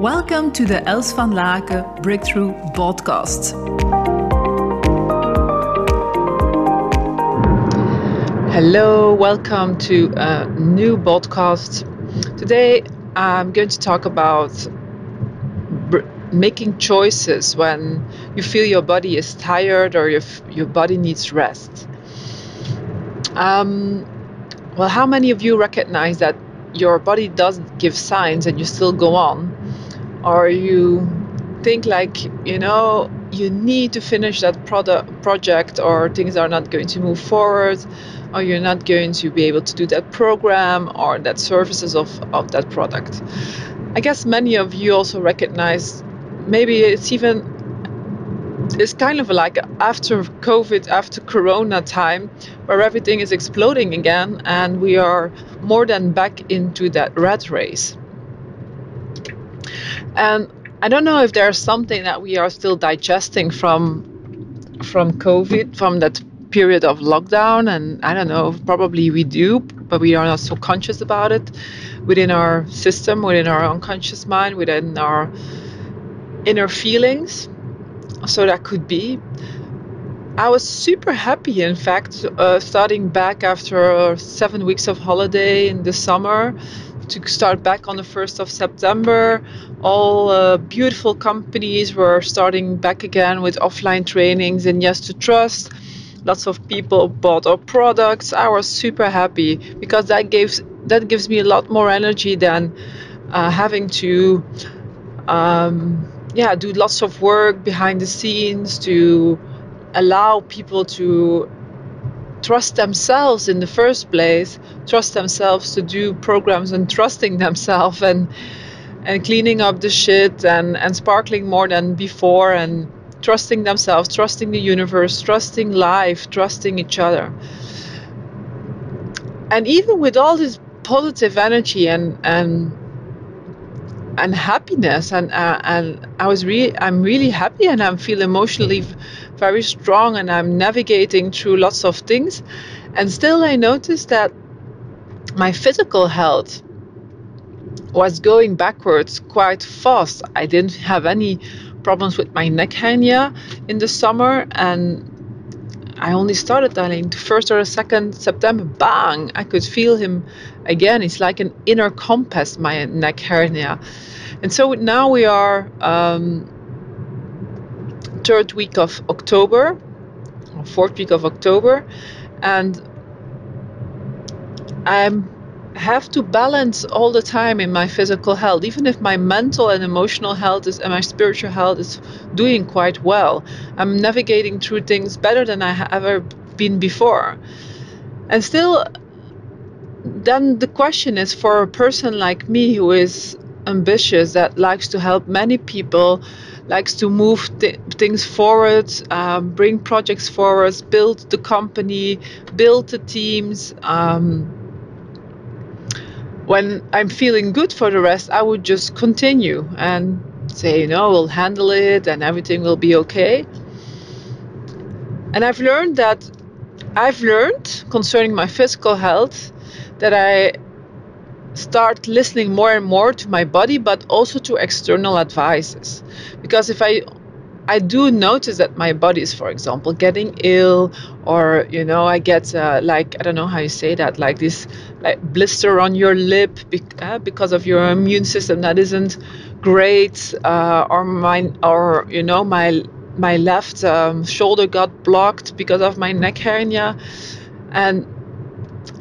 Welcome to the Els van Laken Breakthrough Podcast. Hello, welcome to a new podcast. Today I'm going to talk about making choices when you feel your body is tired or your, your body needs rest. Um, well, how many of you recognize that your body doesn't give signs and you still go on? Or you think like, you know, you need to finish that product project or things are not going to move forward or you're not going to be able to do that program or that services of, of that product. I guess many of you also recognize maybe it's even it's kind of like after COVID, after Corona time, where everything is exploding again, and we are more than back into that rat race. And I don't know if there's something that we are still digesting from from COVID, from that period of lockdown, and I don't know, probably we do, but we are not so conscious about it within our system, within our unconscious mind, within our inner feelings. So that could be. I was super happy, in fact, uh, starting back after seven weeks of holiday in the summer to start back on the 1st of September. All uh, beautiful companies were starting back again with offline trainings and Yes to Trust. Lots of people bought our products. I was super happy because that gives that gives me a lot more energy than uh, having to um, yeah, do lots of work behind the scenes to allow people to trust themselves in the first place, trust themselves to do programs and trusting themselves and and cleaning up the shit and, and sparkling more than before and trusting themselves, trusting the universe, trusting life, trusting each other. And even with all this positive energy and and and happiness and uh, and I was really I'm really happy and I feel emotionally very strong and I'm navigating through lots of things and still I noticed that my physical health was going backwards quite fast. I didn't have any problems with my neck hernia in the summer and I only started in the first or second September. Bang! I could feel him again. It's like an inner compass, my neck hernia. And so now we are um, third week of October, or fourth week of October, and I have to balance all the time in my physical health, even if my mental and emotional health is and my spiritual health is doing quite well. I'm navigating through things better than I have ever been before. And still, then the question is for a person like me who is ambitious, that likes to help many people, likes to move th- things forward, um, bring projects forward, build the company, build the teams. Um, when I'm feeling good for the rest, I would just continue and say, you know, we'll handle it and everything will be okay. And I've learned that I've learned concerning my physical health that I start listening more and more to my body but also to external advices. Because if i i do notice that my body is for example getting ill or you know i get uh, like i don't know how you say that like this like blister on your lip uh, because of your immune system that isn't great uh, or my or you know my my left um, shoulder got blocked because of my neck hernia. And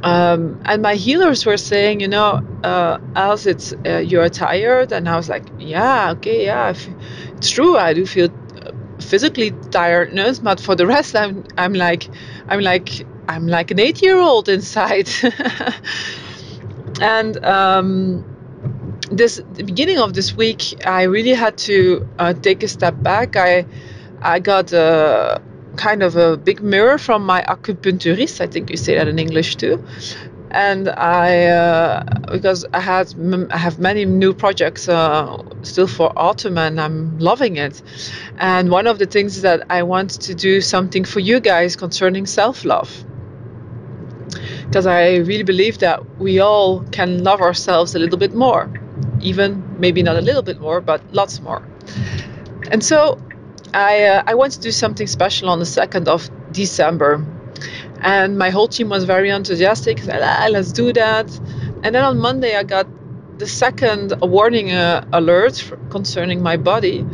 um, and my healers were saying, you know, uh, it's uh, you're tired, and I was like, yeah, okay, yeah, it's true. I do feel uh, physically tiredness, but for the rest, I'm I'm like I'm like I'm like an eight-year-old inside. and um, this the beginning of this week, I really had to uh, take a step back. I I got uh, kind of a big mirror from my acupuncturist. I think you say that in English too. And I, uh, because I had, I have many new projects uh, still for autumn, and I'm loving it. And one of the things is that I want to do something for you guys concerning self-love, because I really believe that we all can love ourselves a little bit more. even maybe not a little bit more, but lots more. And so I, uh, I wanted to do something special on the 2nd of December. And my whole team was very enthusiastic. Said, ah, let's do that. And then on Monday, I got the second warning uh, alert concerning my body,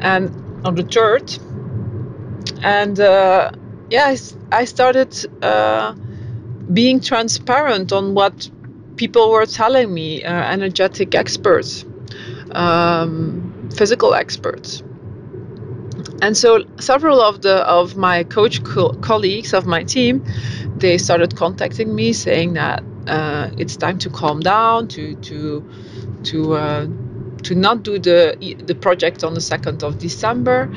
and on the third. And uh, yeah, I, I started uh, being transparent on what people were telling me, uh, energetic experts, um, physical experts. And so several of the of my coach co- colleagues of my team, they started contacting me saying that uh, it's time to calm down, to to to uh, to not do the the project on the second of December,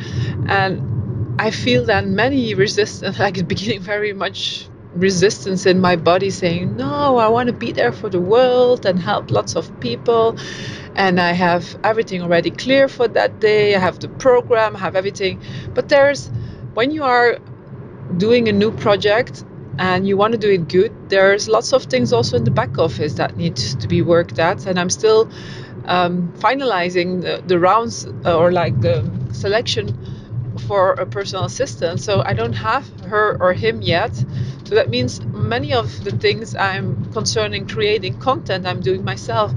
and I feel that many resistance, like beginning very much resistance in my body, saying no, I want to be there for the world and help lots of people, and I have everything already clear for that day. I have the program, I have everything, but there's when you are doing a new project and you want to do it good, there's lots of things also in the back office that need to be worked at. And I'm still um, finalizing the, the rounds uh, or like the selection for a personal assistant. So I don't have her or him yet. So that means many of the things I'm concerning creating content I'm doing myself.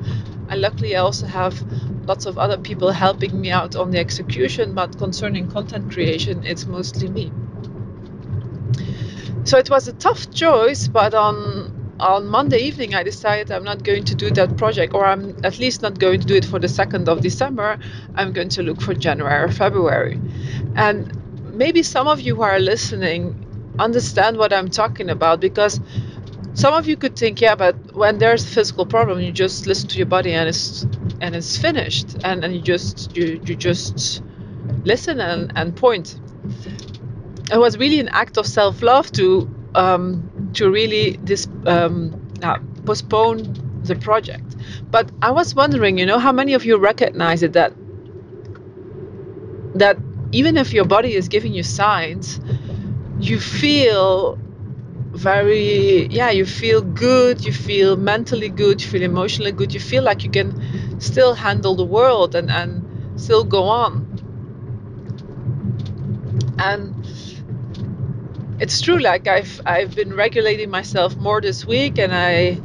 And luckily, I also have lots of other people helping me out on the execution. But concerning content creation, it's mostly me. So it was a tough choice, but on on Monday evening, I decided I'm not going to do that project, or I'm at least not going to do it for the 2nd of December. I'm going to look for January or February. And maybe some of you who are listening understand what I'm talking about because some of you could think, yeah, but when there's a physical problem, you just listen to your body and it's and it's finished, and, and you just you, you just listen and, and point it was really an act of self-love to um, to really this um, uh, postpone the project. But I was wondering, you know, how many of you recognize it that that even if your body is giving you signs, you feel very yeah you feel good you feel mentally good you feel emotionally good you feel like you can still handle the world and and still go on and it's true like i've i've been regulating myself more this week and i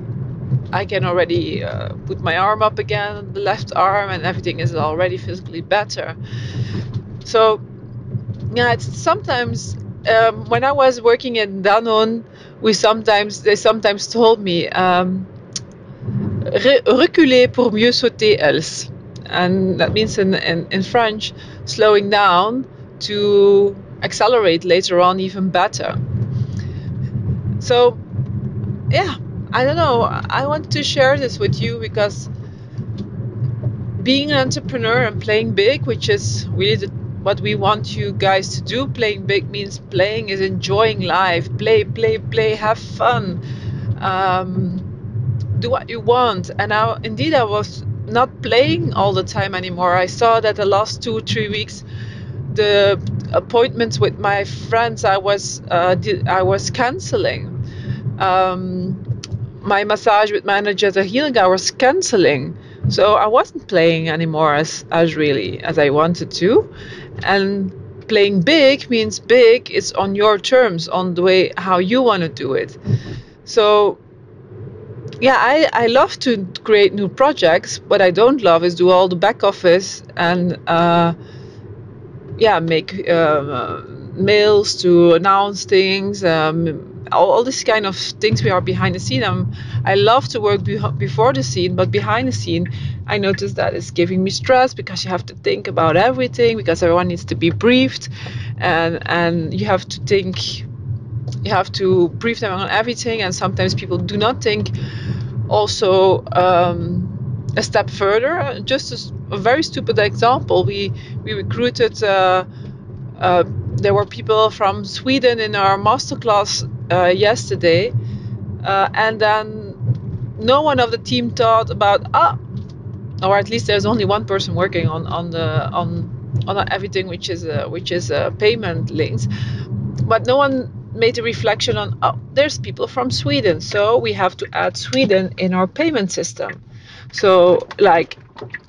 i can already uh, put my arm up again the left arm and everything is already physically better. So yeah it's sometimes um, when i was working in danone we sometimes they sometimes told me um, reculer pour mieux sauter Els. And that means in, in, in french slowing down to accelerate later on even better. So, yeah, I don't know. I want to share this with you because being an entrepreneur and playing big, which is really the, what we want you guys to do, playing big means playing is enjoying life. Play, play, play, have fun. Um, do what you want. And now, indeed, I was not playing all the time anymore. I saw that the last two, three weeks, the appointments with my friends I was uh, I was canceling. Um, my massage with manager, the healing I was canceling. So I wasn't playing anymore as as really as I wanted to, and playing big means big. It's on your terms, on the way how you want to do it. So yeah, I, I love to create new projects. What I don't love is do all the back office and uh, yeah make uh, mails to announce things um, all, all these kind of things we are behind the scene um, i love to work be- before the scene but behind the scene i notice that it's giving me stress because you have to think about everything because everyone needs to be briefed and and you have to think you have to brief them on everything and sometimes people do not think also um, a step further. Just a, a very stupid example. We we recruited. Uh, uh, there were people from Sweden in our masterclass uh, yesterday, uh, and then no one of the team thought about ah, or at least there's only one person working on on the on on everything which is uh, which is uh, payment links, but no one made a reflection on oh there's people from Sweden so we have to add Sweden in our payment system So like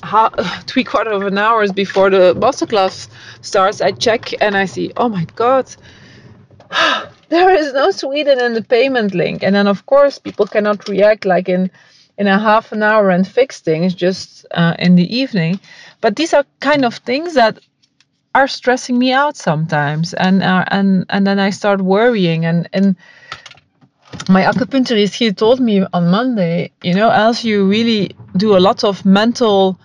half, three quarter of an hour before the masterclass starts, I check and I see, oh my god, there is no Sweden in the payment link. And then of course people cannot react like in in a half an hour and fix things just uh, in the evening. But these are kind of things that are stressing me out sometimes, and uh, and and then I start worrying and and my acupuncturist he told me on Monday, you know, as you really do a lot of mental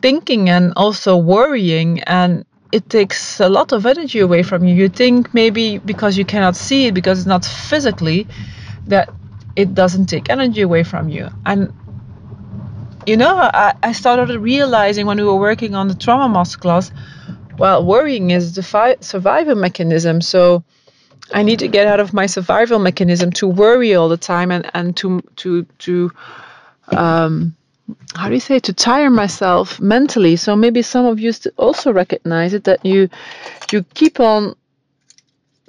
thinking and also worrying and it takes a lot of energy away from you. You think maybe because you cannot see it because it's not physically that it doesn't take energy away from you. And you know, I, I started realizing when we were working on the trauma masterclass, well, worrying is the fi- survival mechanism. So I need to get out of my survival mechanism to worry all the time and, and to to to um, how do you say to tire myself mentally. So maybe some of you also recognize it that you you keep on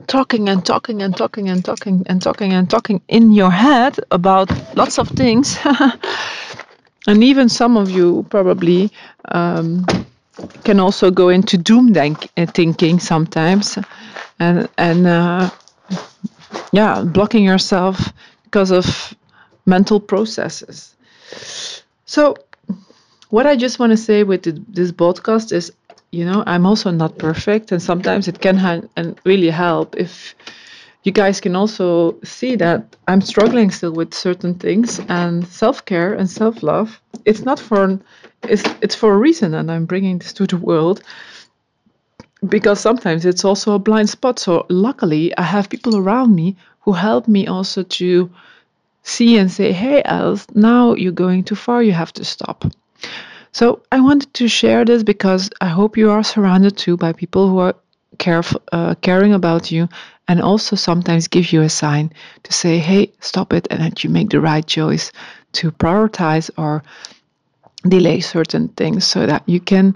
talking and talking and talking and talking and talking and talking in your head about lots of things. and even some of you probably um, can also go into doom thinking sometimes and and uh, yeah blocking yourself because of mental processes. So what i just want to say with the, this podcast is you know i'm also not perfect and sometimes it can ha- and really help if you guys can also see that i'm struggling still with certain things and self-care and self-love. It's not for it's, it's for a reason and i'm bringing this to the world because sometimes it's also a blind spot. So luckily, I have people around me who help me also to see and say, "Hey, Els, now you're going too far. You have to stop." So I wanted to share this because I hope you are surrounded too by people who are careful, uh, caring about you, and also sometimes give you a sign to say, "Hey, stop it," and that you make the right choice to prioritize or delay certain things so that you can